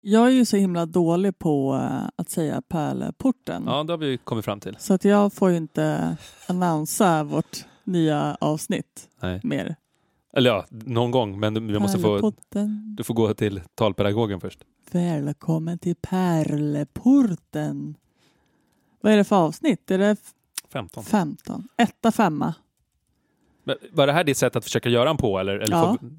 Jag är ju så himla dålig på eh, att säga pärleporten. Ja, det har vi kommit fram till. Så att jag får ju inte annonsa vårt nya avsnitt Nej. mer. Eller ja, någon gång, men du, vi måste få, du får gå till talpedagogen först. Välkommen till Pärleporten. Vad är det för avsnitt? Är det 15. 15? Etta, femma. Men var det här ditt sätt att försöka göra en på? Eller, eller Ja. får-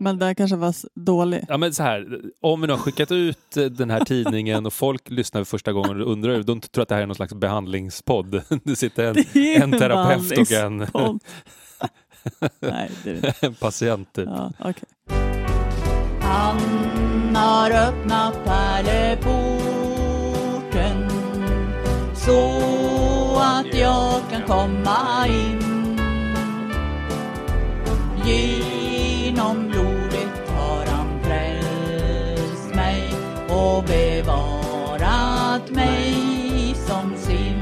Men den kanske var s- dålig. Ja, men så här, om vi nu har skickat ut eh, den här tidningen och folk lyssnar för första gång och undrar, de tror att det här är någon slags behandlingspodd. Det sitter en, Det en terapeut och en. Nej, det en patient. Typ. Ja, okej. Han har öppnat pärleporten så att jag kan komma in. Och bevarat mig som sin.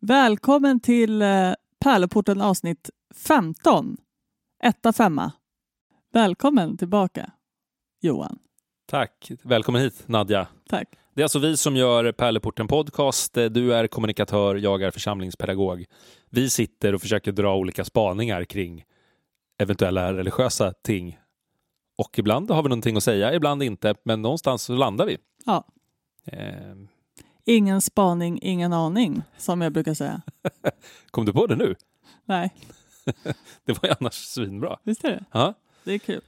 Välkommen till eh, Pärleporten avsnitt 15. Etta, femma. Välkommen tillbaka, Johan. Tack. Välkommen hit Nadja. Tack. Det är alltså vi som gör Pärleporten Podcast. Eh, Du är kommunikatör, jag är församlingspedagog. Vi sitter och försöker dra olika spaningar kring eventuella religiösa ting. Och ibland har vi någonting att säga, ibland inte, men någonstans så landar vi. Ja. Eh, Ingen spaning, ingen aning, som jag brukar säga. kom du på det nu? Nej, Det var ju annars svinbra. visst är det? Ja. Det är kul.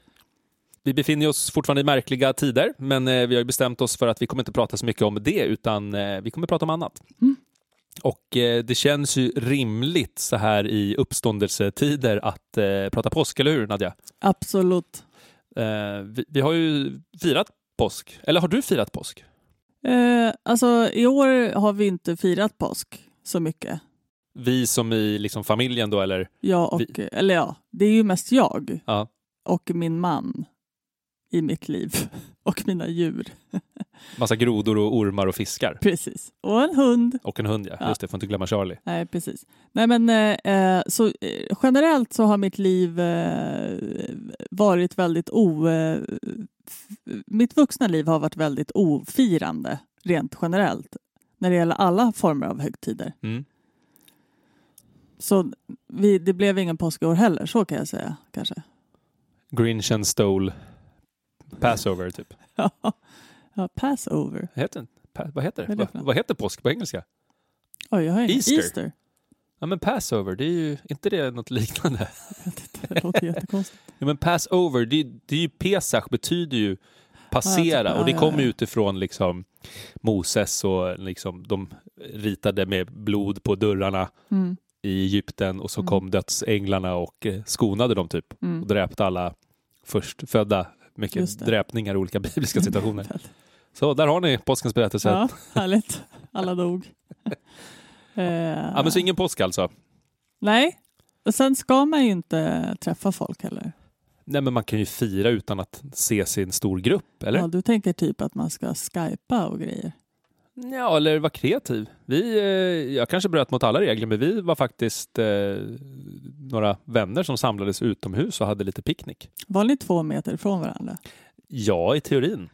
Vi befinner oss fortfarande i märkliga tider, men eh, vi har bestämt oss för att vi kommer inte prata så mycket om det, utan eh, vi kommer prata om annat. Mm. Och eh, det känns ju rimligt så här i uppståndelsetider att prata påsk, eller hur Nadja? Absolut. Eh, vi, vi har ju firat påsk, eller har du firat påsk? Eh, alltså, i år har vi inte firat påsk så mycket. Vi som i liksom familjen då, eller? Jag och, Vi- eller ja, det är ju mest jag Ja. och min man i mitt liv och mina djur. Massa grodor och ormar och fiskar. Precis. Och en hund. Och en hund, ja. Ja. Just det, får inte glömma Charlie. Nej, precis. Nej, men eh, eh, så eh, generellt så har mitt liv eh, varit väldigt o... Eh, mitt vuxna liv har varit väldigt ofirande rent generellt när det gäller alla former av högtider. Mm. Så vi, det blev ingen påsk i år heller, så kan jag säga kanske. Grinchen stole Passover, typ. ja, Passover. Heter, pa, vad heter Vad det? det för Va, något? vad heter påsk på engelska? Oj, jag har. Easter. Easter. Ja men Passover, det är ju inte det något liknande? Det låter jättekonstigt. Ja, men Passover, det, det är ju Pesach betyder ju passera Ja, och det ja, kommer ja. ju utifrån liksom Moses och liksom de ritade med blod på dörrarna Mm, i Egypten och så Mm. kom dödsänglarna och eh, skonade dem typ mm. och dräpte alla förstfödda. Mycket dräpningar i olika bibliska situationer. Så där har ni påskens berättelse. Ja. Ja, härligt. Alla dog. Eh, men så ingen påsk alltså? Nej, och sen ska man ju inte träffa folk heller. Nej men man kan ju fira utan att se sin stor grupp, eller? Ja, du tänker typ att man ska skypa och grejer. Ja, eller vara kreativ. Vi, eh, jag kanske bröt mot alla regler, men vi var faktiskt eh, några vänner som samlades utomhus och hade lite picknick. Var ni två meter ifrån varandra? Ja, i teorin.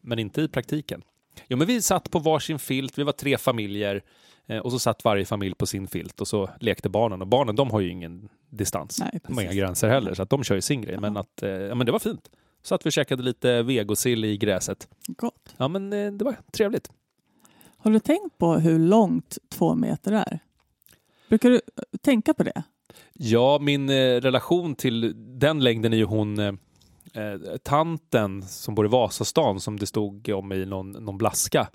Men inte i praktiken. Jo, men vi satt på varsin filt, vi var tre familjer eh, och så satt varje familj på sin filt och så lekte barnen. Och barnen, de har ju ingen distans. Nej, de har inga gränser heller, så att de kör ju sin grej. Men, att, eh, ja, men det var fint. Så att vi käkade lite vegosill i gräset. Gott. Ja, men eh, det var trevligt. Har du tänkt på hur långt två meter är? Brukar du eh, tänka på det? Ja, min eh, relation till den längden är ju hon tanten som bor i Vasastan som det stod om i någon, någon blaska.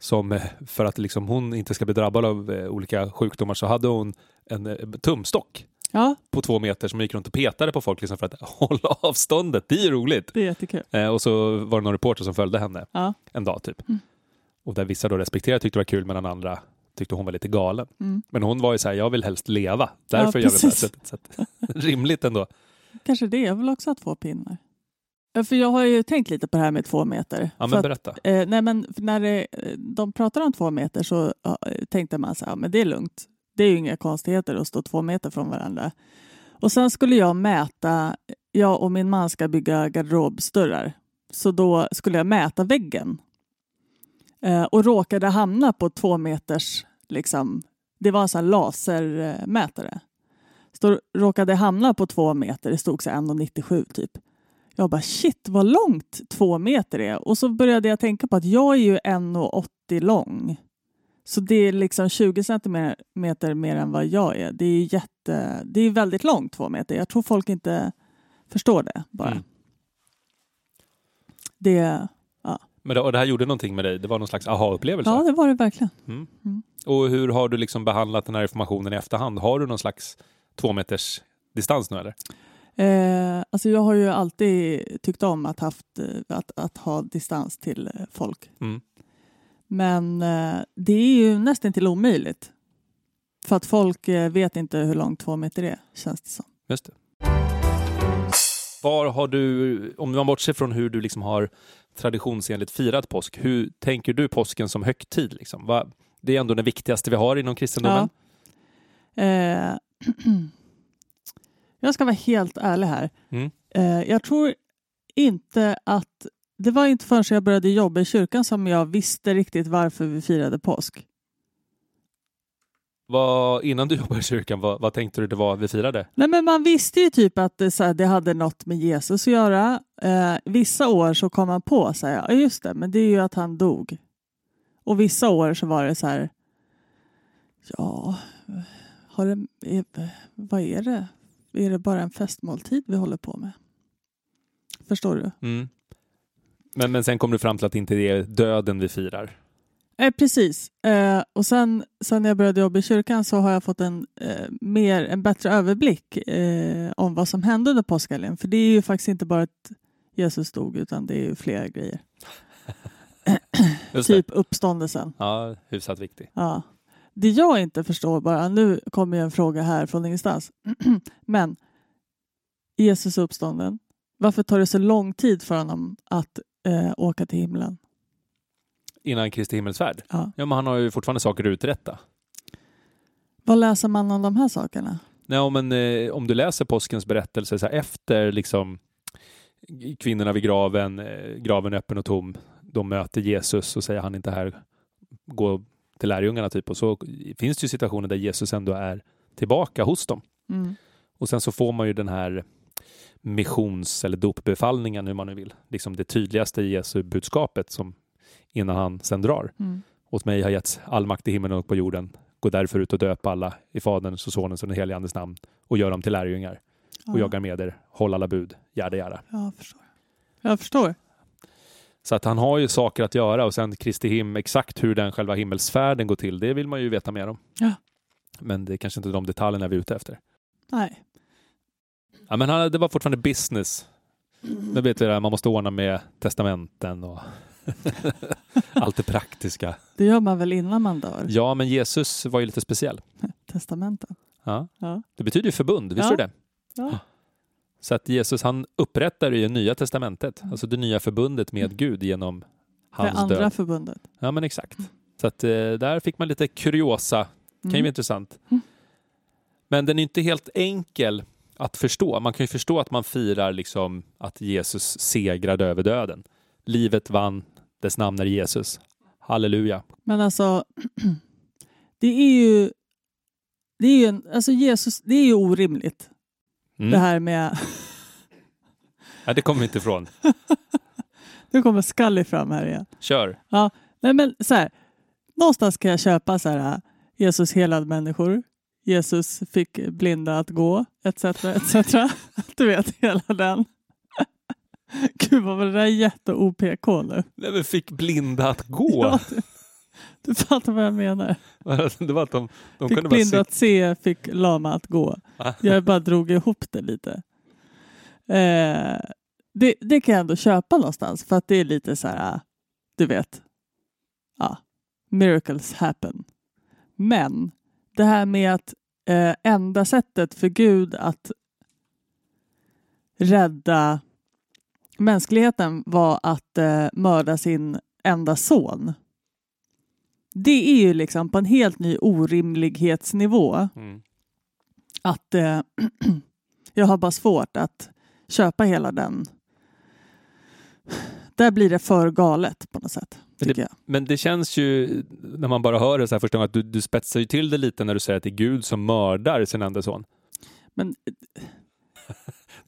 Som för att liksom hon inte ska bli drabbad av olika sjukdomar så hade hon en tumstock Ja, på två meter som gick runt och petade på folk liksom för att hålla avståndet. Det är ju roligt. det är jättekul. Eh, och så var det någon reporter som följde henne Ja. en dag typ. Mm. Och där vissa då respekterade tyckte det var kul medan andra tyckte hon var lite galen. Mm. Men hon var ju så här, jag vill helst leva. Därför Ja, gör vi på det här sättet. Så att, rimligt ändå. Kanske det. Jag vill också ha två pinnar. För jag har ju tänkt lite på det här med två meter. Ja, men att, berätta. eh, nej, men när det, eh, de pratar om två meter så ja, tänkte man så här, ja, men det är lugnt. Det är ju inga konstigheter att stå två meter från varandra. Och sen skulle jag mäta jag och min man ska bygga garderobsdörrar. Så då skulle jag mäta väggen. Eh, och råkade hamna på två meters, liksom, det var en sån här lasermätare. Så då råkade jag hamna på två meter, det stod så 1,97 typ. Jag bara shit vad långt två meter är. Och så började jag tänka på att jag är ju 1,80 lång. Så det är liksom 20 centimeter mer än vad jag är. Det är jätte, det är väldigt långt två meter. Jag tror folk inte förstår det bara. Mm. Det, Men det, och det här gjorde någonting med dig? Det var någon slags aha-upplevelse? ja, det var det verkligen. Mm. Mm. Och hur har du liksom behandlat den här informationen i efterhand? Har du någon slags två meters distans nu eller? Eh, alltså jag har ju alltid tyckt om att, haft, eh, att, att ha distans till eh, folk. Mm. Men eh, det är ju nästan till omöjligt. För att folk eh, vet inte hur långt två meter är, känns det som. Just det. Var har du, om man bortser från hur du liksom har traditionsenligt firat påsk, hur tänker du påsken som högtid? Liksom? Va, det är ändå den viktigaste vi har inom kristendomen. Eh, jag ska vara helt ärlig här. Mm. Eh, jag tror inte att... Det var inte förrän jag började jobba i kyrkan som jag visste riktigt varför vi firade påsk. Vad, innan du jobbade i kyrkan, vad, vad tänkte du det var vi firade? Nej, men man visste ju typ att det, så här, det hade något med Jesus att göra. Eh, vissa år så kom man på så här, ja just det, men det är ju att han dog. Och vissa år så var det så här, ja, har det, är, vad är det? Är det bara en festmåltid vi håller på med? Förstår du? Mm. Men, men sen kom du fram till att det inte är döden vi firar. Eh, precis. Eh, och sen, sen när jag började jobba i kyrkan så har jag fått en, eh, mer, en bättre överblick eh, om vad som hände under påskhelgen. För det är ju faktiskt inte bara att Jesus dog utan det är ju flera grejer. Det. Typ uppståndelsen. Ja, hyfsat viktig. Ja. Det jag inte förstår bara, nu kommer ju en fråga här från ingenstans. Men Jesus uppstånden. Varför tar det så lång tid för honom att eh, åka till himlen? Innan Kristi himmelsfärd. Ja. Ja, men han har ju fortfarande saker att uträtta. Vad läser man om de här sakerna? Nej, men, eh, om du läser påskens berättelse så här, efter liksom, kvinnorna vid graven, eh, graven öppen och tom, de möter Jesus och säger han inte här, gå till lärjungarna typ. Och så finns det ju situationer där Jesus ändå är tillbaka hos dem. Mm. Och sen så får man ju den här missions eller dopbefallningen, hur man nu vill. Liksom det tydligaste i Jesu budskapet som innan han sen drar. Mm. Åt mig har getts all makt i himlen och på jorden. Gå därför ut och döp alla i Faderns och Sonens och den helige Andes namn och gör dem till lärjungar. Ja. Och jagar med er, håll alla bud, jada jada. Jag förstår. Jag förstår. Så att han har ju saker att göra och sen Kristi him, exakt hur den själva himmelsfärden går till, det vill man ju veta mer om. Ja. Men det är kanske inte de detaljerna vi är ute efter. Nej. Ja, men han, det var fortfarande business. Nu vet vi det här, man måste ordna med testamenten och allt det praktiska. Det gör man väl innan man dör? Ja, men Jesus var ju lite speciell. Testamenten. Ja. Ja. Det betyder ju förbund, visste Ja. du det? Ja. Så att Jesus han upprättar ju nya testamentet, Mm. alltså det nya förbundet med Gud genom Det hans andra död. förbundet. Ja men exakt. Så att eh, där fick man lite kuriosa, kan ju Mm. vara intressant. Mm. Men den är inte helt enkel att förstå. Man kan ju förstå att man firar liksom att Jesus segrade över döden. Livet vann, dess namn är Jesus. Halleluja. Men alltså, det är ju... Det är ju en, alltså Jesus, det är ju orimligt Mm. det här med... Ja, det kommer vi inte ifrån. Nu kommer Scully fram här igen. Kör. Nej men så här, någonstans kan jag köpa så här, Jesus helade människor, Jesus fick blinda att gå, etc. etc. Du vet, hela den. Gud vad var det där jätte-OPK nu? Nej, men fick blinda att gå. Ja, du, du fattar vad jag menar. det var att de, de Fick kunde bara blinda sitta... att se, fick lama att gå. Ah. Jag bara drog ihop det lite. Eh, det, det kan jag ändå köpa någonstans för att det är lite så här, du vet, ja, miracles happen. Men det här med att eh, enda sättet för Gud att rädda mänskligheten var att eh, mörda sin enda son. Det är ju liksom på en helt ny orimlighetsnivå Mm. att eh, jag har bara svårt att köpa hela den. Där blir det för galet på något sätt. Men jag. Men det känns ju, när man bara hör det så här första gången, att du, du spetsar ju till det lite när du säger att det är Gud som mördar sin enda son. Men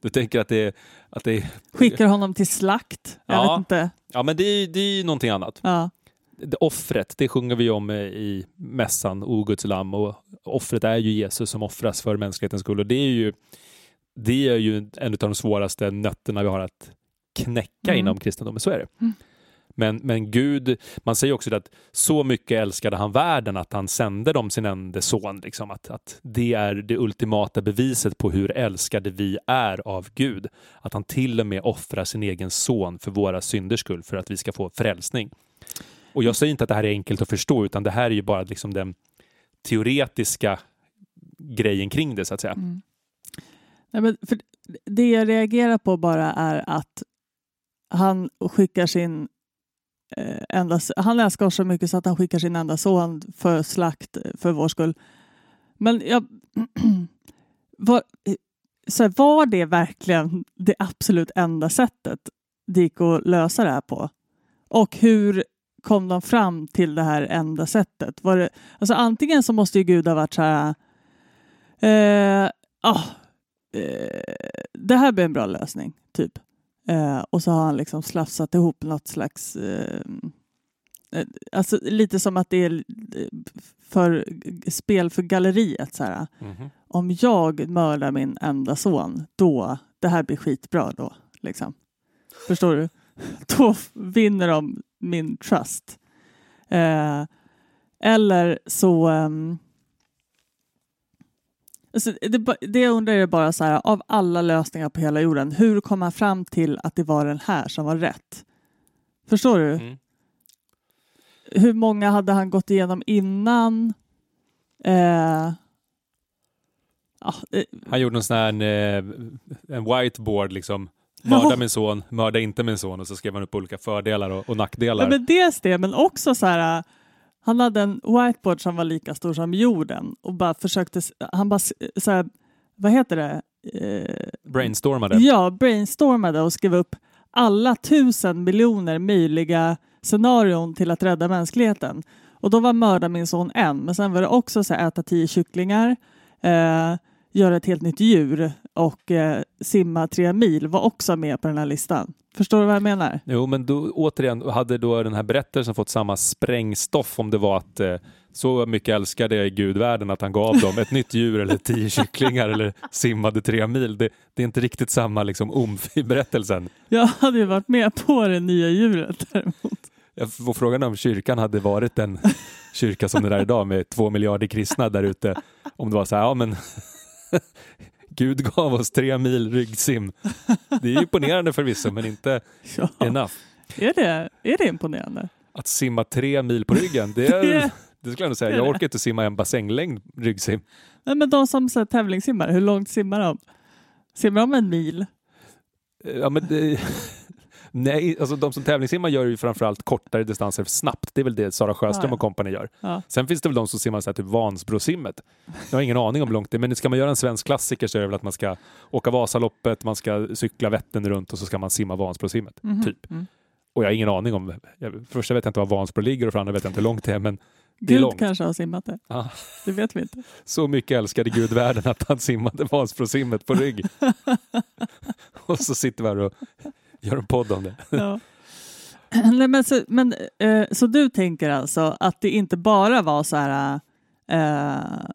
Du tänker att det är... Att det är skickar honom till slakt. Jag Ja. vet inte. ja, men det är, det är ju någonting annat. Ja. Det, offret, det sjunger vi om eh, i mässan, O Guds lamm. Och offret är ju Jesus som offras för mänsklighetens skull. Och det är ju, det är ju en av de svåraste nötterna vi har att knäcka Mm. inom kristendomen. Så är det. Mm. Men, men Gud, man säger också att så mycket älskade han världen att han sände dem sin enda son. Liksom, att, att det är det ultimata beviset på hur älskade vi är av Gud. Att han till och med offrar sin egen son för våra synders skull för att vi ska få frälsning. Och jag säger inte att det här är enkelt att förstå utan det här är ju bara liksom den teoretiska grejen kring det så att säga. Mm. Nej, men för det jag reagerar på bara är att han skickar sin Eh, enda, han älskar oss så mycket så att han skickar sin enda son för slakt eh, för vår skull. Men jag, var, eh, så här, var det verkligen det absolut enda sättet det gick att lösa det här på? Och hur kom de fram till det här enda sättet? Var det, alltså antingen så måste ju Gud ha varit så här Eh, ah, eh, det här blir en bra lösning, typ. Eh, och så har han liksom slafsat ihop något slags... Eh, eh, alltså lite som att det är eh, för spel för galleriet. Så här. Mhm. Om jag mördar min enda son, då, det här blir skitbra då. Liksom. Förstår du? Då vinner de min trust. Eh, eller så... ehm, Alltså, det, det jag undrar är bara så här, av alla lösningar på hela jorden, hur kom han fram till att det var den här som var rätt? Förstår du? Mm. Hur många hade han gått igenom innan? Eh, ja, eh, Han gjorde en sån här eh, en whiteboard liksom. Mörda min son, mörda inte min son och så skrev han upp olika fördelar och, och nackdelar. ja, men dels det, men också så här, han hade en whiteboard som var lika stor som jorden och bara försökte, han bara, så här, vad heter det? Eh, Brainstormade. Ja, brainstormade och skrev upp alla tusen miljoner möjliga scenarion till att rädda mänskligheten. Och då var mörda min son en, men sen var det också så här, äta tio kycklingar, eh, göra ett helt nytt djur och eh, simma tre mil var också med på den här listan. Förstår du vad jag menar? Jo, men då, återigen, hade då den här berättelsen fått samma sprängstoff om det var att eh, så mycket älskade Gud världen att han gav dem ett nytt djur eller tio kycklingar eller simmade tre mil. Det, det är inte riktigt samma liksom, omf i berättelsen. Jag hade ju varit med på det nya djuret däremot. Jag får frågan om kyrkan hade varit en kyrka som den är idag med två miljarder kristna där ute. Om det var så här, ja men Gud gav oss tre mil ryggsim. Det är imponerande förvisso, men inte Ja. enough. Är, det, är det imponerande? Att simma tre mil på ryggen, det, är, Det- det skulle jag nog säga. Jag orkar inte simma en bassänglängd ryggsim. Nej, men de som så tävlingssimmar, hur långt simmar de? Simmar de en mil? Ja, men det, nej, alltså de som tävlingssimmar gör ju framförallt kortare distanser snabbt. Det är väl det Sara Sjöström Ja, ja. och kompani gör. Ja. Sen finns det väl de som simmar så här typ Vansbrosimmet. Jag har ingen aning om hur långt det är, men ska man göra en svensk klassiker så är det väl att man ska åka Vasaloppet, man ska cykla Vättern runt och så ska man simma Vansbrosimmet. Mhm. Typ. Mm. Och jag har ingen aning om, jag, första vet jag inte var Vansbro ligger och för andra vet jag inte hur långt det är, men det är Gud långt. kanske har simmat det. Ja. Det vet vi inte. Så mycket älskade Gud världen att han simmade Vansbrosimmet på rygg. och så sitter vi här och gör en podd om det. Ja. Nej, men så, men, eh, så du tänker alltså att det inte bara var så här eh,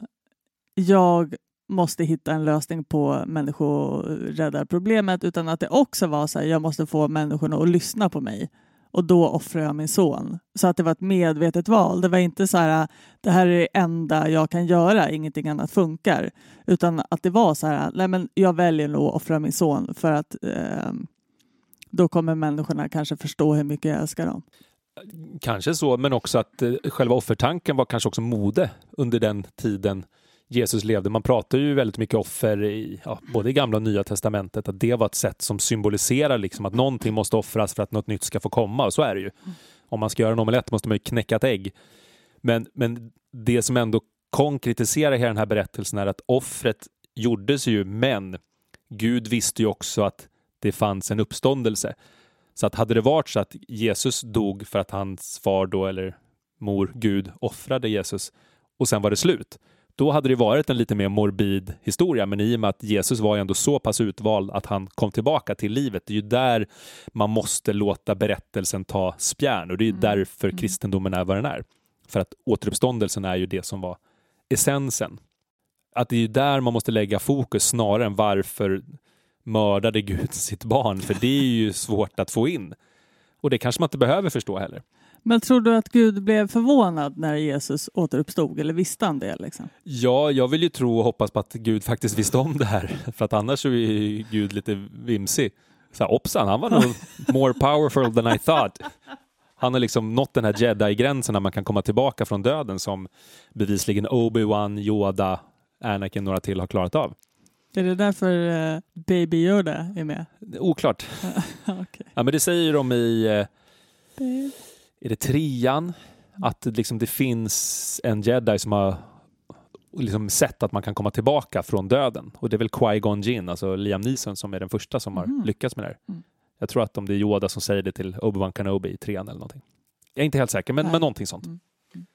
jag måste hitta en lösning på människoräddarproblemet utan att det också var så här jag måste få människorna att lyssna på mig och då offrar jag min son. Så att det var ett medvetet val. Det var inte så här det här är det enda jag kan göra, ingenting annat funkar. Utan att det var så här, nej men jag väljer nog att offra min son för att eh, då kommer människorna kanske förstå hur mycket jag älskar dem. Kanske så, men också att eh, själva offertanken var kanske också mode under den tiden Jesus levde. Man pratar ju väldigt mycket offer i ja, både i gamla och nya testamentet, att det var ett sätt som symboliserar liksom att någonting måste offras för att något nytt ska få komma. Och så är det ju. Om man ska göra en omelett måste man ju knäcka ett ägg. Men, men det som ändå konkretiserar hela den här berättelsen är att offret gjordes ju, men Gud visste ju också att det fanns en uppståndelse. Så att hade det varit så att Jesus dog för att hans far då, eller mor, Gud, offrade Jesus och sen var det slut, då hade det varit en lite mer morbid historia. Men i och med att Jesus var ändå så pass utvald att han kom tillbaka till livet, det är ju där man måste låta berättelsen ta spjärn och det är ju Mm. därför Mm. kristendomen är vad den är. För att återuppståndelsen är ju det som var essensen. Att det är ju där man måste lägga fokus snarare än varför mördade Gud sitt barn, för det är ju svårt att få in. Och det kanske man inte behöver förstå heller. Men tror du att Gud blev förvånad när Jesus återuppstod eller visste han det? Liksom? Ja, jag vill ju tro och hoppas på att Gud faktiskt visste om det här, för att annars är ju Gud lite vimsig. Så här, hoppsan, han var nog more powerful than I thought. Han har liksom nått den här jedi-gränsen när man kan komma tillbaka från döden som bevisligen Obi-Wan, Yoda, Anakin och några till har klarat av. Är det därför eh, Baby Yoda är med? Oklart. Okej. Ja, men det säger de i, eh, är det trean? Att det liksom det finns en jedi som har liksom sett att man kan komma tillbaka från döden. Och det är väl Qui-Gon Jinn, alltså Liam Neeson, som är den första som har Mhm. lyckats med det här. Mm. Jag tror att om det är Yoda som säger det till Obi-Wan Kenobi i trean eller någonting. Jag är inte helt säker, men, Nej. men någonting sånt. Mm. Mm.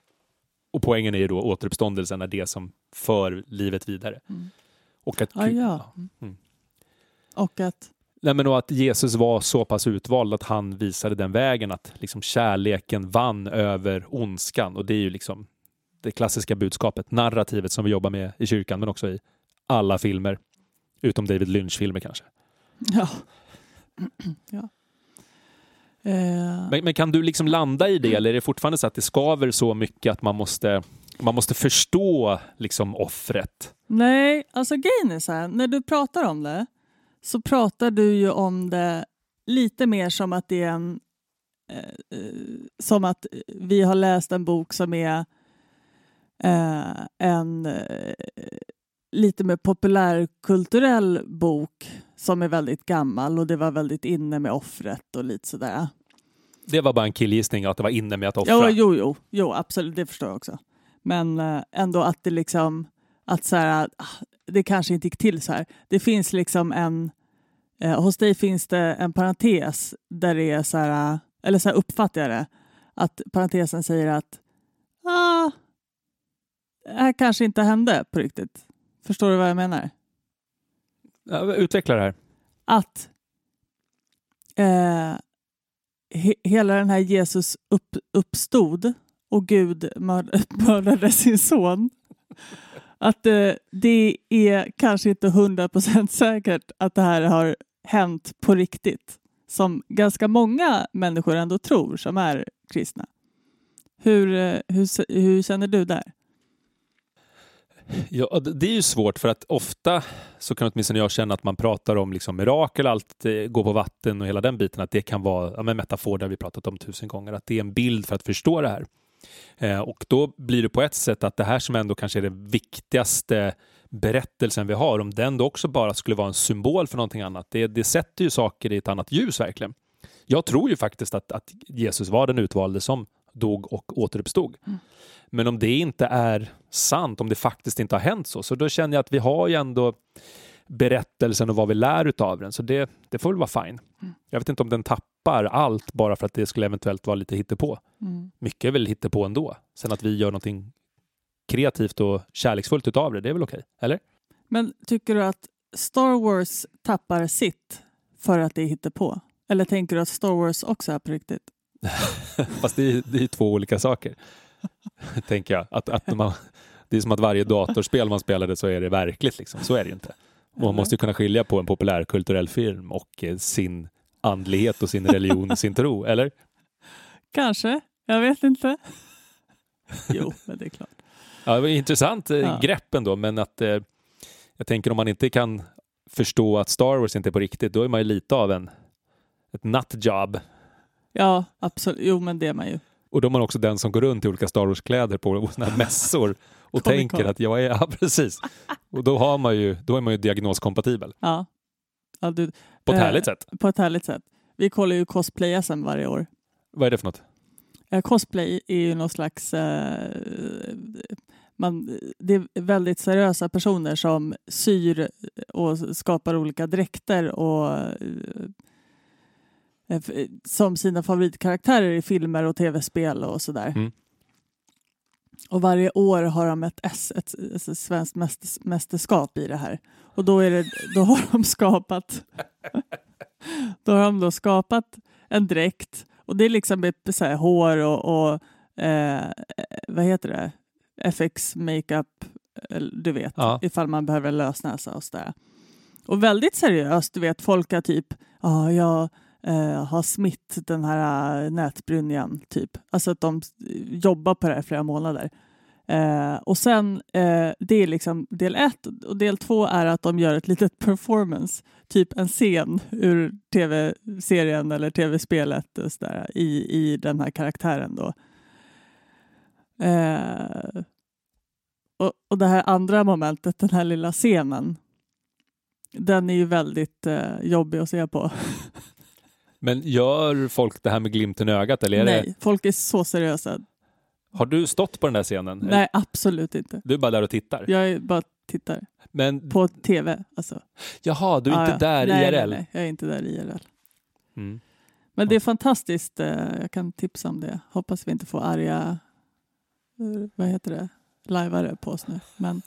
Och poängen är ju då återuppståndelsen är det som för livet vidare. Mm. Och att, Ah, ja. Mm. Och att... Nej, men och att Jesus var så pass utvald att han visade den vägen att liksom kärleken vann över ondskan. Och det är ju liksom det klassiska budskapet, narrativet som vi jobbar med i kyrkan men också i alla filmer. Utom David Lynch-filmer kanske. Ja. ja. Eh, Men, men kan du liksom landa i det eller är det fortfarande så att det skaver så mycket att man måste, man måste förstå liksom offret? Nej, alltså grejen är så här, när du pratar om det så pratar du ju om det lite mer som att det är en eh, eh, som att vi har läst en bok som är eh, en eh, lite mer populärkulturell bok som är väldigt gammal och det var väldigt inne med offret och lite sådär. Det var bara en killgissning att det var inne med att offra. Jo, jo, jo, jo, absolut, det förstår jag också. Men eh, ändå att det liksom, att så här, ah, det kanske inte gick till så här. Det finns liksom en, eh, hos dig finns det en parentes där det är så här, eller så här uppfattar jag det, att parentesen säger att ah, det här kanske inte hände på riktigt. Förstår du vad jag menar? Ja, utveckla det här. att eh, he, hela den här Jesus upp, uppstod och Gud mördade sin son. Att eh, det är kanske inte hundra procent säkert att det här har hänt på riktigt. Som ganska många människor ändå tror som är kristna. Hur, eh, hur, hur känner du där? Ja, det är ju svårt för att ofta så kan åtminstone jag känna att man pratar om liksom mirakel, allt eh, går gå på vatten och hela den biten, att det kan vara ja, men metafor, där vi pratat om tusen gånger, att det är en bild för att förstå det här. Eh, och då blir det på ett sätt att det här som ändå kanske är den viktigaste berättelsen vi har, om den då också bara skulle vara en symbol för någonting annat, det, det sätter ju saker i ett annat ljus verkligen. Jag tror ju faktiskt att, att Jesus var den utvalde som dog och återuppstod. Men om det inte är sant, om det faktiskt inte har hänt så, så då känner jag att vi har ju ändå berättelsen och vad vi lär utav den, så det, det får väl vara fine. Jag vet inte om den tappar allt bara för att det skulle eventuellt vara lite hittepå. Mm. Mycket är väl hittepå ändå. Sen att vi gör någonting kreativt och kärleksfullt utav det, det är väl okej? Eller? Men tycker du att Star Wars tappar sitt för att det hittar på? Eller tänker du att Star Wars också är på riktigt? Fast det är, det är två olika saker. Tänker jag. Att, att man, det är som att varje datorspel man spelade så är det verkligt. Liksom. Så är det ju inte. Och man måste ju kunna skilja på en populärkulturell film och eh, sin andlighet och sin religion och sin tro, eller? Kanske, jag vet inte. jo, men det är klart. Ja, det var intressant eh, Ja. grepp ändå, men att eh, jag tänker om man inte kan förstå att Star Wars inte är på riktigt, då är man ju lite av en ett nutjob. Ja, absolut. Jo, men det är man ju. Och då är man också den som går runt i olika Star Wars-kläder på såna här mässor och tänker att jag är, ja precis. Och då, har man ju, då är man ju diagnoskompatibel Ja. Du, på ett Eh. härligt sätt. på ett härligt sätt. Vi kollar ju cosplay-SM varje år. Vad är det för något? Eh, cosplay är ju någon slags... Eh, man, det är väldigt seriösa personer som syr och skapar olika dräkter och eh, som sina favoritkaraktärer i filmer och tv-spel och sådär. Mm. Och varje år har de ett S, ett, ett svenskt mästers- mästerskap i det här. Och då, är det, då har de skapat då har de då skapat en dräkt och det är liksom så här, hår och, och eh, vad heter det? FX makeup, eller du vet, Ja. ifall man behöver en lösnäsa och sådär. Och väldigt seriöst, du vet, folk har typ, ja, jag eh, har smitt den här eh, nätbrynjan, typ. Alltså att de eh, jobbar på det här i flera månader. Eh, och sen, eh, det är liksom del ett och del två är att de gör ett litet performance, typ en scen ur tv-serien eller tv-spelet och så där, i, i den här karaktären då. Eh, och, och det här andra momentet, den här lilla scenen, den är ju väldigt eh, jobbig att se på. Men gör folk det här med glimten i ögat? Eller är det, Nej, folk är så seriösa. har du stått på den där scenen? Nej, absolut inte. Du är bara där och tittar? Jag är bara tittar Men på tv. Alltså. jaha, du är Ja, inte där nej, IRL? Nej, nej, jag är inte där IRL. Mm. Men det är fantastiskt. eh, Jag kan tipsa om det. Hoppas vi inte får arga, eh, vad heter det, lajvare på oss nu. Men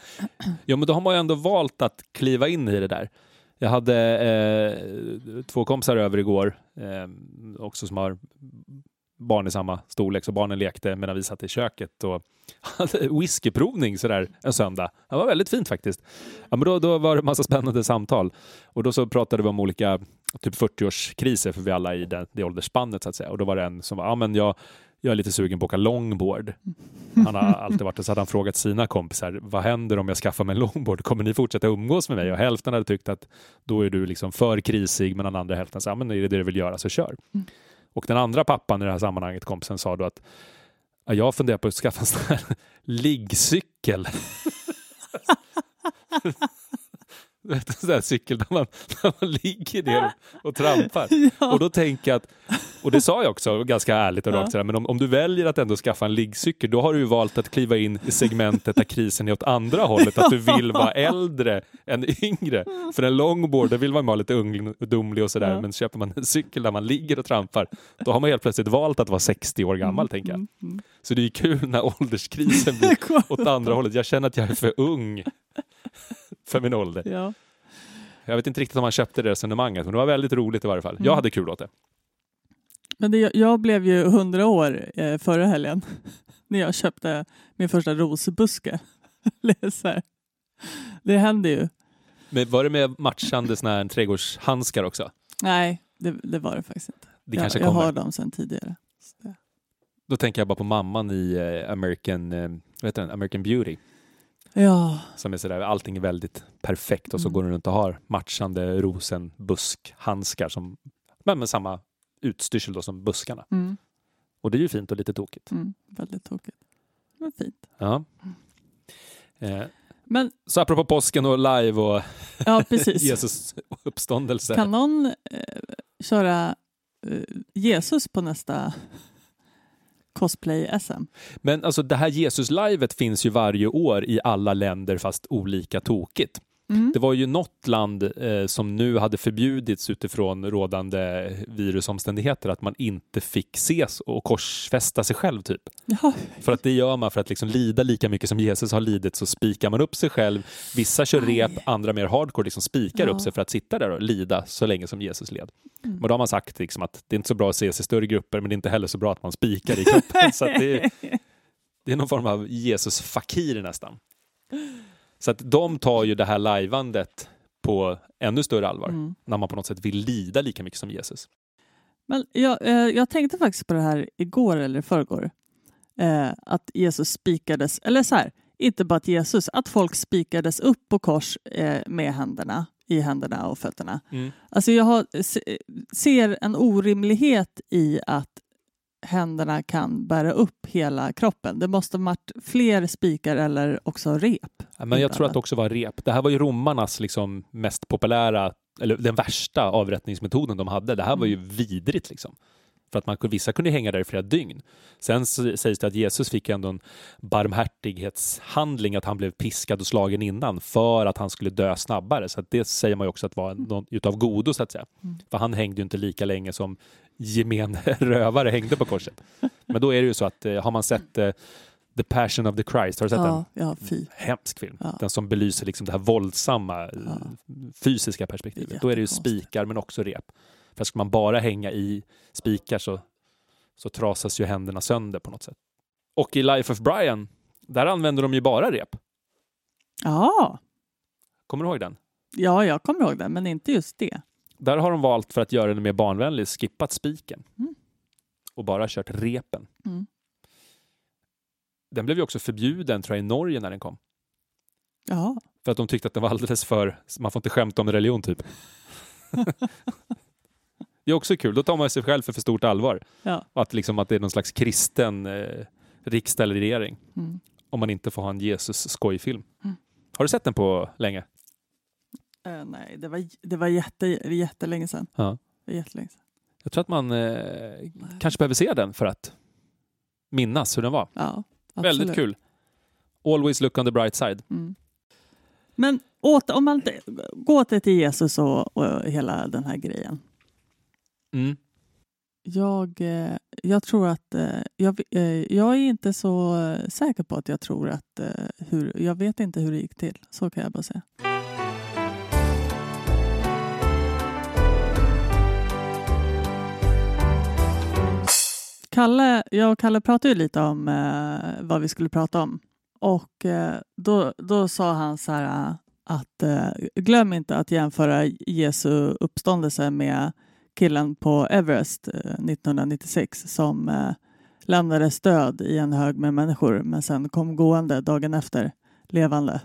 Ja, men då har man ju ändå valt att kliva in i det där. Jag hade eh, två kompisar över igår, eh, också som har barn i samma storlek, så barnen lekte medan vi satt i köket och hade whiskyprovning sådär en söndag. Det var väldigt fint faktiskt. Ja, men då, då var det massa spännande samtal och då så pratade vi om olika typ 40-årskriser för vi alla i det, det åldersspannet så att säga. Och då var det en som var, ja men jag, jag är lite sugen på att åka longboard. Han har alltid varit det. Så hade han frågat sina kompisar, vad händer om jag skaffar mig en longboard? Kommer ni fortsätta umgås med mig? Och hälften hade tyckt att då är du liksom för krisig, men den andra hälften sa, men är det det du vill göra så kör. Mm. Och den andra pappan i det här sammanhanget, kompisen, sa då att ja, jag funderar på att skaffa en sån här liggcykel. En sån där cykel där man, där man ligger ner och trampar. Och då tänker jag att, och det sa jag också ganska ärligt och Ja. rakt sådär, men om, om du väljer att ändå skaffa en liggcykel, då har du ju valt att kliva in i segmentet där krisen är åt andra hållet, att du vill vara äldre än yngre. För en longboard, där vill man vara lite ungdomlig och sådär, Ja. men köper man en cykel där man ligger och trampar, då har man helt plötsligt valt att vara 60 år gammal, tänker jag. Mm, mm. Så det är ju kul när ålderskrisen blir åt andra hållet. Jag känner att jag är för ung för min ålder. Ja. Jag vet inte riktigt om man köpte det resonemanget, men det var väldigt roligt i varje fall. Jag Mm. hade kul åt det. Men det, jag blev ju 100 år eh, förra helgen när jag köpte min första rosbuske. Det händer ju. Men var det med matchande såna här trädgårdshandskar också? Nej, det, det var det faktiskt inte. Det jag, kanske jag kommer. har dem sedan tidigare. Då tänker jag bara på mamman i eh, American, eh, vad heter den? American Beauty. Ja, Som är sådär, allting är väldigt perfekt och så Mm. går hon runt och har matchande rosenbuskhandskar som, men med samma utstyrsel då som buskarna. mm, Och det är ju fint och lite tokigt. mm, väldigt tokigt. Men fint. Ja. Eh, Men så apropå påsken och live och ja, precis. Jesus uppståndelse. Kan någon eh, köra eh, Jesus på nästa cosplay-SM? Men alltså det här Jesus-livet finns ju varje år i alla länder fast olika tokigt. Mm. Det var ju något land eh, som nu hade förbjudits utifrån rådande virusomständigheter att man inte fick ses och korsfästa sig själv typ. Ja, För att det gör man för att liksom lida lika mycket som Jesus har lidit så spikar man upp sig själv. Vissa kör Aj. rep, andra mer hardcore liksom spikar Ja. upp sig för att sitta där och lida så länge som Jesus led. Mm. Men då har man sagt liksom att det är inte så bra att ses i större grupper men det är inte heller så bra att man spikar i kroppen. så det, är, det är någon form av Jesus-fakir nästan. Så att de tar ju det här lajvandet på ännu större allvar Mm. när man på något sätt vill lida lika mycket som Jesus. Men jag, eh, jag tänkte faktiskt på det här igår eller i förrgår. Eh, att Jesus spikades, eller så här, inte bara att Jesus, att folk spikades upp på kors eh, med händerna, i händerna och fötterna. Alltså jag har, se, ser en orimlighet i att händerna kan bära upp hela kroppen. Det måste ha varit fler spikar eller också rep. Ja, Men jag tror att det också var rep. Det här var ju romarnas liksom mest populära, eller den värsta avrättningsmetoden de hade. Det här var ju Mm. vidrigt liksom. För att man, vissa kunde hänga där i flera dygn. Sen sägs det att Jesus fick ändå en barmhärtighetshandling, att han blev piskad och slagen innan för att han skulle dö snabbare. Så det säger man ju också att var något utav godo så att säga. Mm. För han hängde ju inte lika länge som gemene rövare hängde på korset. Men då är det ju så att eh, har man sett eh, The Passion of the Christ, har du sett den? Ja, ja, fy. Hemsk film. Ja. Den som belyser liksom det här våldsamma eh, Ja. fysiska perspektivet. Är Då är det ju spikar men också rep. För ska man bara hänga i spikar så, så trasas ju händerna sönder på något sätt. Och i Life of Brian, där använder de ju bara rep. Ja, Kommer du ihåg den? ja, jag kommer ihåg det, men inte just det. Där har de valt för att göra den mer barnvänlig, skippat spiken. Mm. Och bara kört repen. Mm. Den blev ju också förbjuden tror jag i Norge när den kom. Ja, För att de tyckte att det var alldeles för, man får inte skämta om religion typ. det är också kul, då tar man sig själv för för stort allvar. ja. Att, liksom, att det är någon slags kristen eh, riksdag eller regering. Mm. Om man inte får ha en Jesus-skojfilm. Mm. Har du sett den på länge? Eh, nej, det var, det var jätte, jättelänge sedan. Ja. Det var jättelänge sedan. Jag tror att man eh, kanske behöver se den för att minnas hur den var. Ja, Väldigt kul. Always look on the bright side. Mm. Men åter, om man går till Jesus och, och hela den här grejen. Mm. Jag, eh, jag tror att... eh, Jag, jag är inte så säker på att jag tror att... Hur, jag vet inte hur det gick till. Så kan jag bara säga. Kalle, jag och Kalle pratade ju lite om eh, vad vi skulle prata om. Och eh, då, då sa han så här eh, att eh, glöm inte att jämföra Jesu uppståndelse med killen på Everest eh, 1996 som eh, lämnade stöd i en hög med människor men sen kom gående dagen efter levande.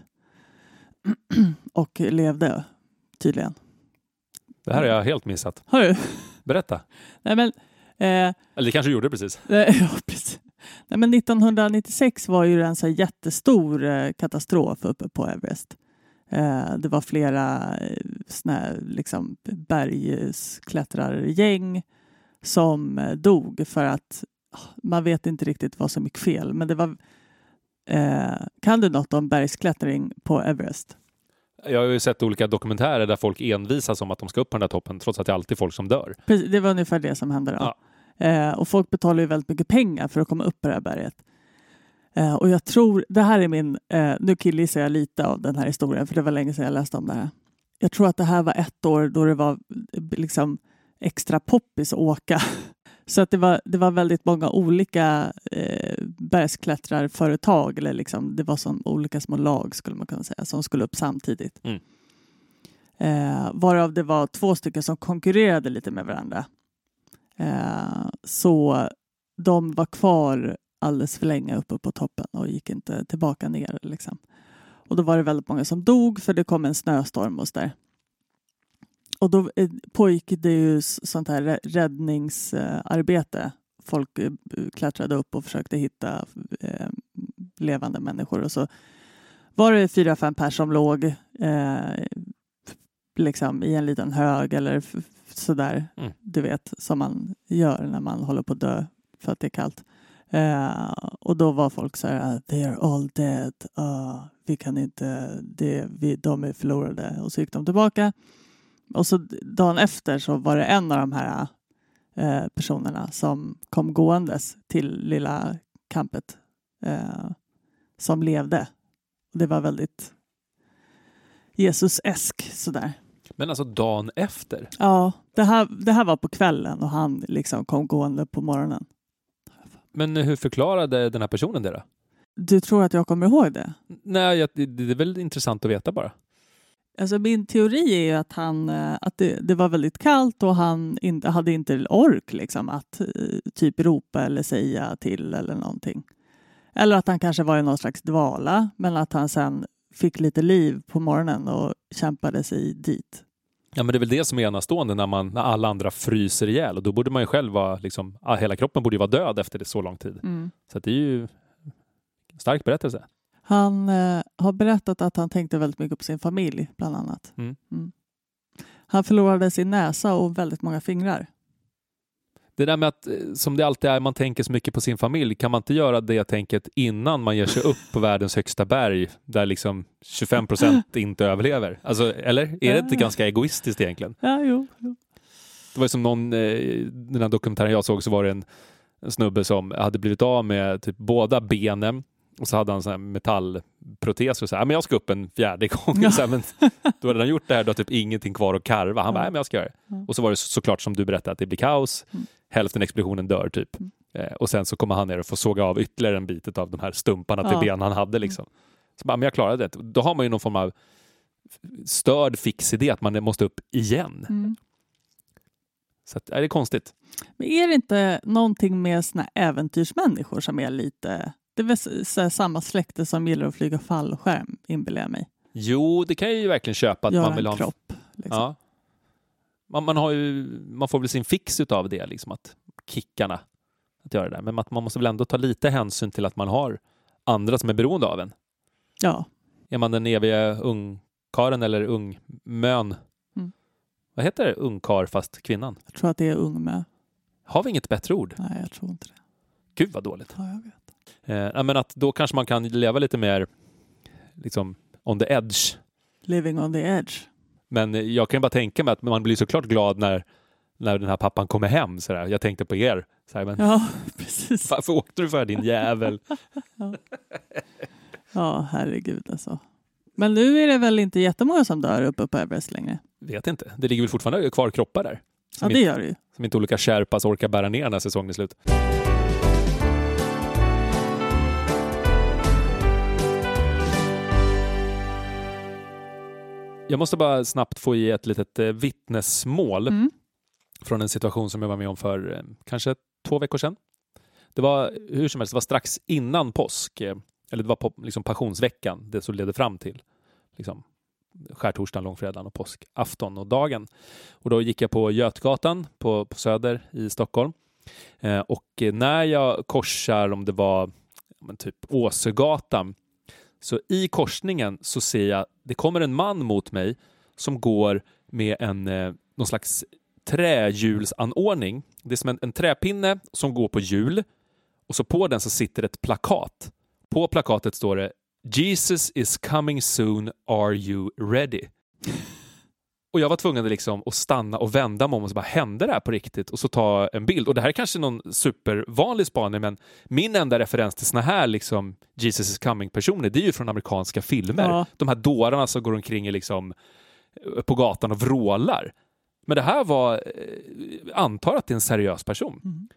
och levde tydligen. Det här har jag helt missat. Har du? Berätta. Nej men, eh, Eller det kanske du gjorde precis. Ja, precis. Nej, men 1996 var ju en så jättestor eh, katastrof uppe på Everest. Eh, det var flera eh, såna här, liksom, bergsklättrargäng som dog för att ah, man vet inte riktigt vad som gick fel. Men det var, kan du något om bergsklättring på Everest? Jag har ju sett olika dokumentärer där folk envisas om att de ska upp på den där toppen trots att det alltid är folk som dör. Precis, det var ungefär det som hände då. Ja. Eh, och folk betalar ju väldigt mycket pengar för att komma upp på det här berget. Eh, och jag tror, det här är min, eh, nu killgissar jag lite av den här historien för det var länge sedan jag läste om det här. Jag tror att det här var ett år då det var liksom extra poppis att åka. Så att det var, det var väldigt många olika eh, bergsklättrarföretag, eller liksom, det var som olika små lag skulle man kunna säga, som skulle upp samtidigt. Mm. Eh, varav det var två stycken som konkurrerade lite med varandra. Eh, så de var kvar alldeles för länge uppe på toppen och gick inte tillbaka ner. Liksom. Och då var det väldigt många som dog för det kom en snöstorm och så där. Och då eh, pågick det ju sånt här räddningsarbete. Folk eh, klättrade upp och försökte hitta eh, levande människor. Och så var det fyra, fem personer som låg eh, liksom i en liten hög eller sådär. Mm. Du vet, som man gör när man håller på att dö för att det är kallt. Eh, och då var folk så här, they are all dead. Ah, vi kan inte, det, vi, de är förlorade. Och så gick de tillbaka. Och så dagen efter så var det en av de här eh, personerna som kom gåendes till lilla campet eh, som levde. Det var väldigt Jesus-esk sådär. Men alltså dagen efter. Ja, det här, det här var på kvällen och han liksom kom gående på morgonen. Men hur förklarade den här personen det då? Du tror att jag kommer ihåg det? Nej, det, det är väl intressant att veta bara. Alltså min teori är ju att, han, eh, att det, det var väldigt kallt och han inte, hade inte ork liksom, att eh, typ ropa eller säga till eller någonting. Eller att han kanske var i någon slags dvala men att han sen fick lite liv på morgonen och kämpade sig dit. Ja, men det är väl det som är enastående när, man, när alla andra fryser ihjäl och då borde man ju själv vara, liksom, hela kroppen borde ju vara död efter det så lång tid. Så att det är ju en stark berättelse. Han eh, har berättat att han tänkte väldigt mycket på sin familj, bland annat. Mm. Han förlorade sin näsa och väldigt många fingrar. Det där med att, eh, som det alltid är, man tänker så mycket på sin familj. Kan man inte göra det tänket innan man ger sig upp på världens högsta berg där liksom 25 procent inte överlever? Alltså, eller? Är det inte ganska egoistiskt egentligen? Ja, jo. jo. Det var som någon, eh, den här dokumentären jag såg så var det en, en snubbe som hade blivit av med typ båda benen och så hade han sån här metallprotes och så här, "Ja, men jag ska upp en fjärde gång. Ja. Så här, men då hade han gjort det här, då har typ ingenting kvar att karva. Han bara, "Nej, men jag ska göra det. Ja. Och så var det så- såklart som du berättade att det blir kaos. Mm. Hälften av expeditionen dör typ. Eh, och sen så kommer han ner och får såga av ytterligare en bit av de här stumparna till Ja. ben han hade. Liksom. Så bara, men jag klarade det. Då har man ju någon form av störd fix idé att man måste upp igen. Mm. Så att, ja, det är konstigt. Men är det inte någonting med såna äventyrsmänniskor som är lite... Det är väl samma släkte som gillar att flyga fallskärm, inbillar jag mig. Jo, det kan jag ju verkligen köpa. Att Göra man vill en ha en kropp. Liksom. Ja. Man, man, har ju, man får väl sin fix utav det, liksom att kickarna att göra det. Men att man måste väl ändå ta lite hänsyn till att man har andra som är beroende av en. ja. Är man den eviga ungkaren eller ungmön? Mm. Vad heter det? Ungkar fast kvinnan? Jag tror att det är ung med. Har vi inget bättre ord? Nej, jag tror inte det. Gud vad dåligt. Ja, jag vet. Eh, men att då kanske man kan leva lite mer liksom on the edge. Living on the edge. Men jag kan bara tänka mig att man blir såklart glad när, när den här pappan kommer hem. Så där. Jag tänkte på er. Så här, men Ja, precis. Varför åkte du för din jävel? Ja, herregud alltså. Men nu är det väl inte jättemånga som dör uppe på Everest längre? Vet inte. Det ligger väl fortfarande kvar kroppar där. Ja, det gör det ju. som inte olika Sherpas orkar bära ner när säsongen är slut. Jag måste bara snabbt få ge ett litet eh, vittnesmål Mm. från en situation som jag var med om för eh, kanske två veckor sedan. Det var hur som helst, det var strax innan påsk, eh, eller det var på liksom passionsveckan, det som ledde fram till liksom, skärtorsdagen, långfredagen och påskafton och dagen. Och då gick jag på Götgatan på, på Söder i Stockholm. Eh, och när jag korsar, om det var men typ Åsögatan, så i korsningen så ser jag, det kommer en man mot mig som går med en eh, någon slags trähjulsanordning. Det är som en, en träpinne som går på hjul och så på den så sitter ett plakat. På plakatet står det Jesus is coming soon, are you ready? Och jag var tvungen liksom att stanna och vända mig om och så bara, hände det här på riktigt? Och så ta en bild. Och det här är kanske någon supervanlig spaning, men min enda referens till såna här liksom Jesus is coming-personer, det är ju från amerikanska filmer. Ja. De här dårarna som går omkring i liksom, eh, på gatan och vrålar. Men det här var, eh, antar att det är en seriös person. Mm.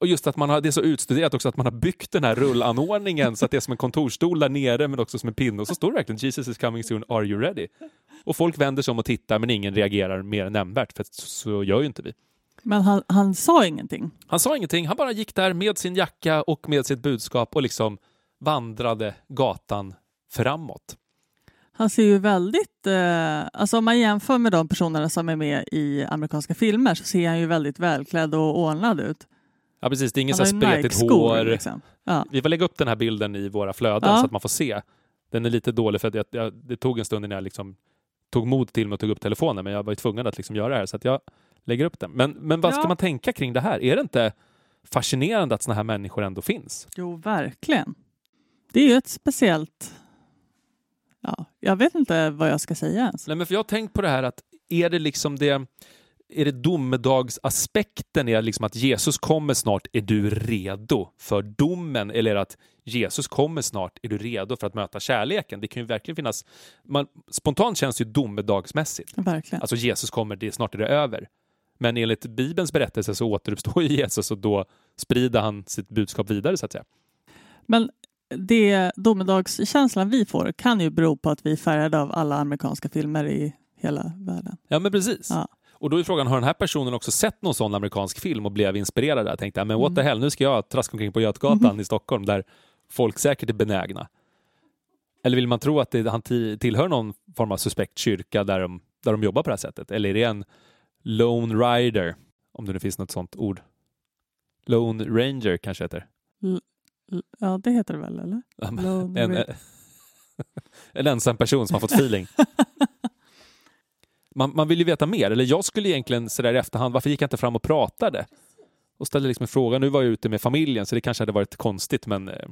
Och just att man har, det är så utstuderat också att man har byggt den här rullanordningen så att det är som en kontorsstol där nere men också som en pinne. Och så står det verkligen Jesus is coming soon, are you ready? Och folk vänder sig om och tittar men ingen reagerar mer nämnvärt för så gör ju inte vi. Men han, han sa ingenting. Han sa ingenting, han bara gick där med sin jacka och med sitt budskap och liksom vandrade gatan framåt. Han ser ju väldigt, eh, alltså om man jämför med de personerna som är med i amerikanska filmer så ser han ju väldigt välklädd och ordnad ut. Ja precis, det är ingen Han så spretigt hår. Liksom. Ja. Vi får lägga upp den här bilden i våra flöden Ja. så att man får se. Den är lite dålig för att jag, jag, det tog en stund innan jag liksom tog mod till mig och tog upp telefonen men jag var ju tvungen att liksom göra det här så att jag lägger upp den. Men, men vad ska Ja. man tänka kring det här? Är det inte fascinerande att såna här människor ändå finns? Jo, verkligen. Det är ju ett speciellt... Ja, jag vet inte vad jag ska säga ens. Nej, men för jag har tänkt på det här att är det liksom det är det domedagsaspekten, är liksom att Jesus kommer snart, är du redo för domen? Eller är det att Jesus kommer snart, är du redo för att möta kärleken? Det kan ju verkligen finnas, man, spontant känns det ju domedagsmässigt. Verkligen. Alltså Jesus kommer, det, snart är det över. Men enligt Bibelns berättelse så återuppstår Jesus och då sprider han sitt budskap vidare så att säga. Men det domedagskänslan vi får kan ju bero på att vi är färgade av alla amerikanska filmer i hela världen. Ja men precis. Ja. Och då är frågan, har den här personen också sett någon sån amerikansk film och blev inspirerad där? Tänkte, men what the Mm. hell, nu ska jag traska omkring på Götgatan i Stockholm där folk säkert är benägna. Eller vill man tro att det, han ti- tillhör någon form av suspekt kyrka där de, där de jobbar på det här sättet? Eller är det en Lone Rider, om det nu finns något sånt ord? Lone Ranger kanske heter. L- Ja, det heter det väl, eller? En, en ensam person som har fått feeling. Man, man vill ju veta mer, eller jag skulle egentligen sådär i efterhand, varför gick jag inte fram och pratade? och ställde liksom en fråga. Nu var jag ute med familjen så det kanske hade varit konstigt men eh,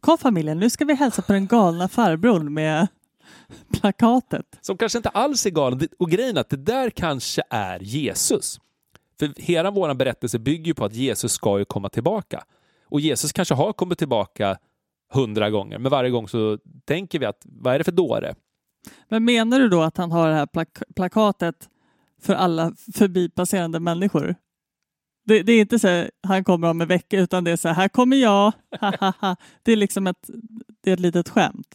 Kom familjen, nu ska vi hälsa på den galna farbrorn med plakatet. som kanske inte alls är galen. Det- Och grejen är att det där kanske är Jesus. För hela vår berättelse bygger ju på att Jesus ska ju komma tillbaka. Och Jesus kanske har kommit tillbaka hundra gånger, men varje gång så tänker vi att vad är det för dåre? Men menar du då att han har det här plak- plakatet för alla förbipasserande människor? Det, det är inte så här, han kommer om en vecka utan det är så här, här kommer jag. Det är liksom ett, det är ett litet skämt.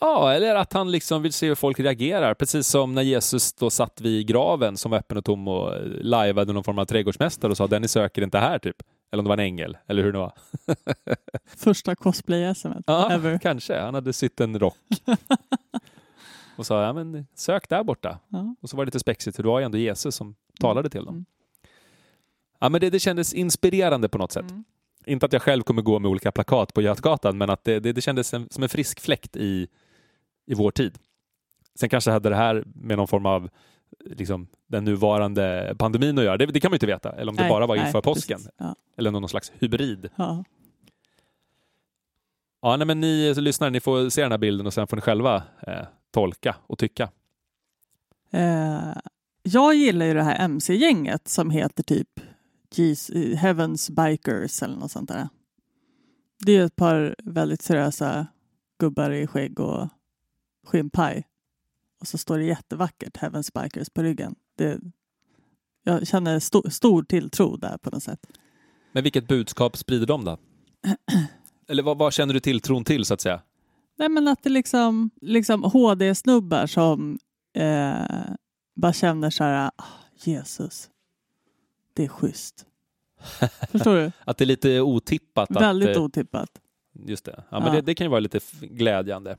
Ja, eller att han liksom vill se hur folk reagerar. Precis som när Jesus då satt vid graven som var öppen och tom och eh, lajvade någon form av trädgårdsmästare och sa den ni söker inte här typ. Eller om det var en ängel, eller hur det var. Första cosplay-SM Ja, ever. kanske. Han hade sytt en rock. och sa, ja men sök där borta. Ja. Och så var det lite spexigt, för det var ju ändå Jesus som talade till dem. Mm. Ja, men det, det kändes inspirerande på något sätt. Mm. Inte att jag själv kommer gå med olika plakat på Götgatan, men att det, det, det kändes en, som en frisk fläkt i, i vår tid. Sen kanske hade det här med någon form av liksom, den nuvarande pandemin att göra. Det, det kan man ju inte veta. Eller om det Nej, bara var nej, inför påsken. precis. Ja, Eller någon slags hybrid. ja. Ja, nej, men ni som lyssnar, ni får se den här bilden och sen får ni själva eh, tolka och tycka. Eh, jag gillar ju det här MC-gänget som heter typ Heavens Bikers eller något sånt där. Det är ett par väldigt seriösa gubbar i skägg och skinnpaj. Och så står det jättevackert Heavens Bikers på ryggen. Det, jag känner sto, stor tilltro där på något sätt. Men vilket budskap sprider de då? Eller vad, vad känner du tilltron till så att säga? Nej men att det liksom, liksom HD-snubbar som eh, bara känner så här, ah, Jesus, det är schysst. Förstår du? Att det är lite otippat? Väldigt att, eh, otippat. Just det. Ja, men Ja. Det, det kan ju vara lite glädjande.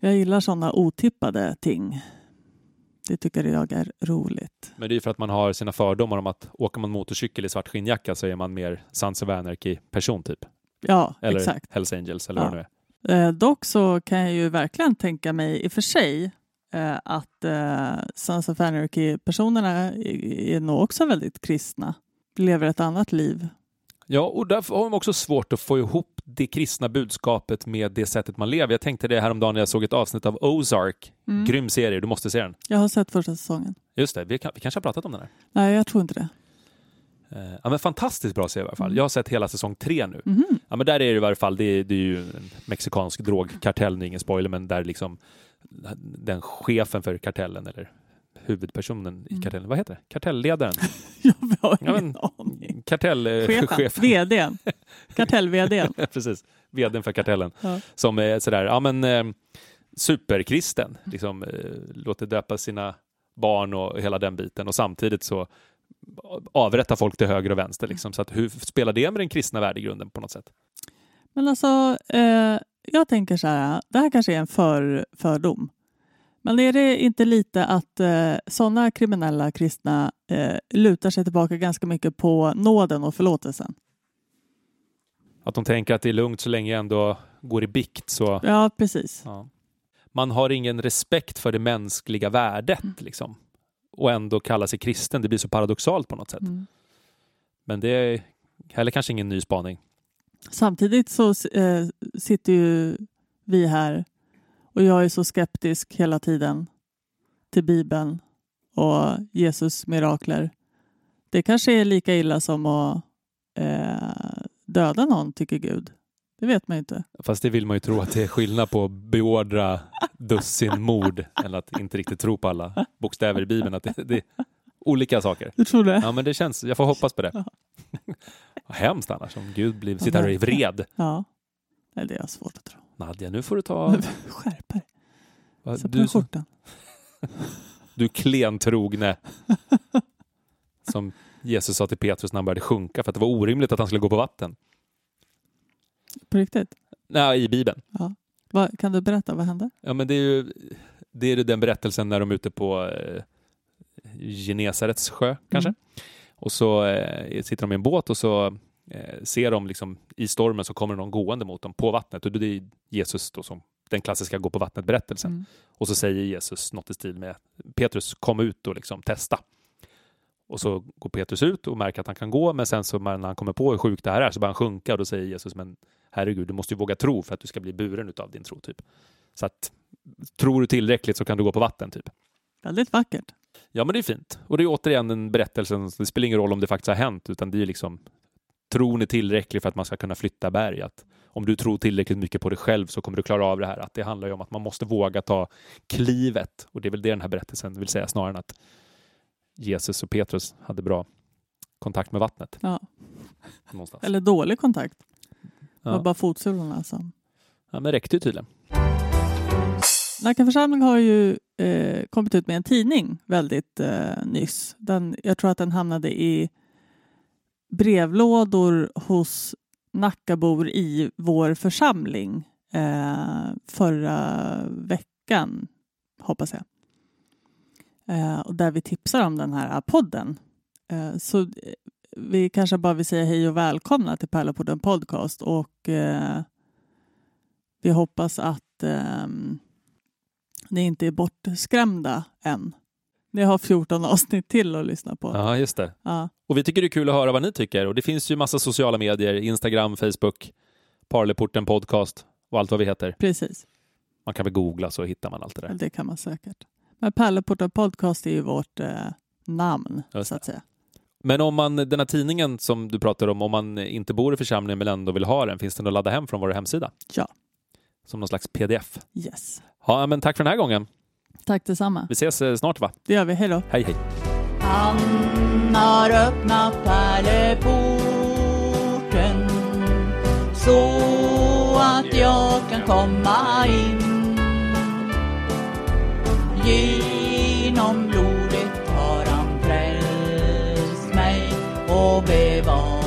Jag gillar sådana otippade ting. Det tycker jag är roligt. Men det är ju för att man har sina fördomar om att åker man motorcykel i svart skinnjacka så är man mer Sons of Anarchy-person typ. Ja, Eller exakt. Hells Angels eller Ja. vad det nu är. Eh, dock så kan jag ju verkligen tänka mig i och för sig eh, att eh, Sons of Anarchy-personerna är, är nog också väldigt kristna. Lever ett annat liv. Ja, och därför har de också svårt att få ihop det kristna budskapet med det sättet man lever. Jag tänkte det häromdagen när jag såg ett avsnitt av Ozark. Mm. Grym serie, du måste se den. Jag har sett första säsongen. Just det, vi, kan, vi kanske har pratat om den här. Nej, jag tror inte det. Eh, ja, men fantastiskt bra serie i alla fall. Mm. Jag har sett hela säsong tre nu. Mhm. Ja, men där är det i varje fall, det är, det är ju en mexikansk drogkartell, är ingen spoiler, men där liksom den chefen för kartellen, eller huvudpersonen i Mm. kartellen, vad heter det? Kartellledaren? Jag har Ja, ingen men- aning. Kartellchefen. Chefen, vdn. Kartell-vdn. Precis, vdn för kartellen. Ja. Som är sådär, ja men eh, superkristen, liksom eh, låter döpa sina barn och hela den biten och samtidigt så avrättar folk till höger och vänster. Liksom. Så att hur spelar det med den kristna värdegrunden på något sätt? Men alltså, eh, jag tänker så här, det här kanske är en för, fördom. Men är det inte lite att eh, sådana kriminella kristna eh, lutar sig tillbaka ganska mycket på nåden och förlåtelsen? Att de tänker att det är lugnt så länge jag ändå går i bikt så Ja, precis. Ja. Man har ingen respekt för det mänskliga värdet Mm. liksom. Och ändå kalla sig kristen. Det blir så paradoxalt på något sätt. Mm. Men det är heller kanske ingen ny spaning. Samtidigt så eh, sitter ju vi här och jag är så skeptisk hela tiden till Bibeln och Jesus mirakler. Det kanske är lika illa som att eh, döda någon, tycker Gud. Det vet man ju inte. Fast det vill man ju tro att det är skillnad på att beordra dussin mord eller att inte riktigt tro på alla bokstäver i Bibeln. Att det, det är olika saker. Du tror det? Ja, men det känns, jag får hoppas på det. Ja. Hemskt annars om Gud blir, sitter här i vred. Ja. Nej, det är svårt att tro. Nadja, nu får du ta... Skärp dig. Sätt på Du, dig skjortan. du klentrogne. Som Jesus sa till Petrus när han började sjunka för att det var orimligt att han skulle gå på vatten. På riktigt? Nej, i Bibeln. Vad, kan du berätta, vad hände? Ja, men det är ju det är den berättelsen när de är ute på eh, Genesarets sjö, kanske. Mm. Och så eh, sitter de i en båt och så eh, ser de liksom i stormen så kommer någon gående mot dem på vattnet. Och det är Jesus då som den klassiska gå på vattnet-berättelsen. Mm. Och så säger Jesus något i stil med Petrus, kom ut och liksom testa. Och så går Petrus ut och märker att han kan gå, men sen så när han kommer på hur sjukt det här är så börjar han sjunka och då säger Jesus, men herregud, du måste ju våga tro för att du ska bli buren av din tro. typ. Så att tror du tillräckligt så kan du gå på vatten. typ. Väldigt vackert. Ja, men det är fint. Och det är återigen en berättelse. Det spelar ingen roll om det faktiskt har hänt, utan det är liksom tron är tillräcklig för att man ska kunna flytta berg. Att om du tror tillräckligt mycket på dig själv så kommer du klara av det här. Att det handlar ju om att man måste våga ta klivet. Och det är väl det den här berättelsen vill säga snarare än att Jesus och Petrus hade bra kontakt med vattnet. Ja. Någonstans. Eller dålig kontakt. Det var bara fotsulorna som... ja, men räckte ju tydligen. Nacka församling har ju eh, kommit ut med en tidning väldigt eh, nyss. Den, jag tror att den hamnade i brevlådor hos Nackabor i vår församling eh, förra veckan, hoppas jag. Eh, och där vi tipsar om den här podden. Eh, så vi kanske bara vill säga hej och välkomna till Pärlepodden Podcast och eh, vi hoppas att ehm, ni inte är bortskrämda än. Ni har 14 avsnitt till att lyssna på. Ja, just det. Ja, Och vi tycker det är kul att höra vad ni tycker. Och det finns ju massa sociala medier, Instagram, Facebook, Parleporten podcast och allt vad vi heter. precis. Man kan väl googla så hittar man allt det där. Det kan man säkert. Men Pärleporten Podcast är ju vårt eh, namn, så att säga. Men om man, den här tidningen som du pratar om, om man inte bor i församlingen men ändå vill ha den, finns den att ladda hem från vår hemsida? Ja. Som någon slags pdf. Yes. Ja, men tack för den här gången. Tack detsamma. Vi ses eh, snart va? Det gör vi. Hej då. Hej hej! Han har öppnat pärleporten så att jag kan komma in. Oh, baby.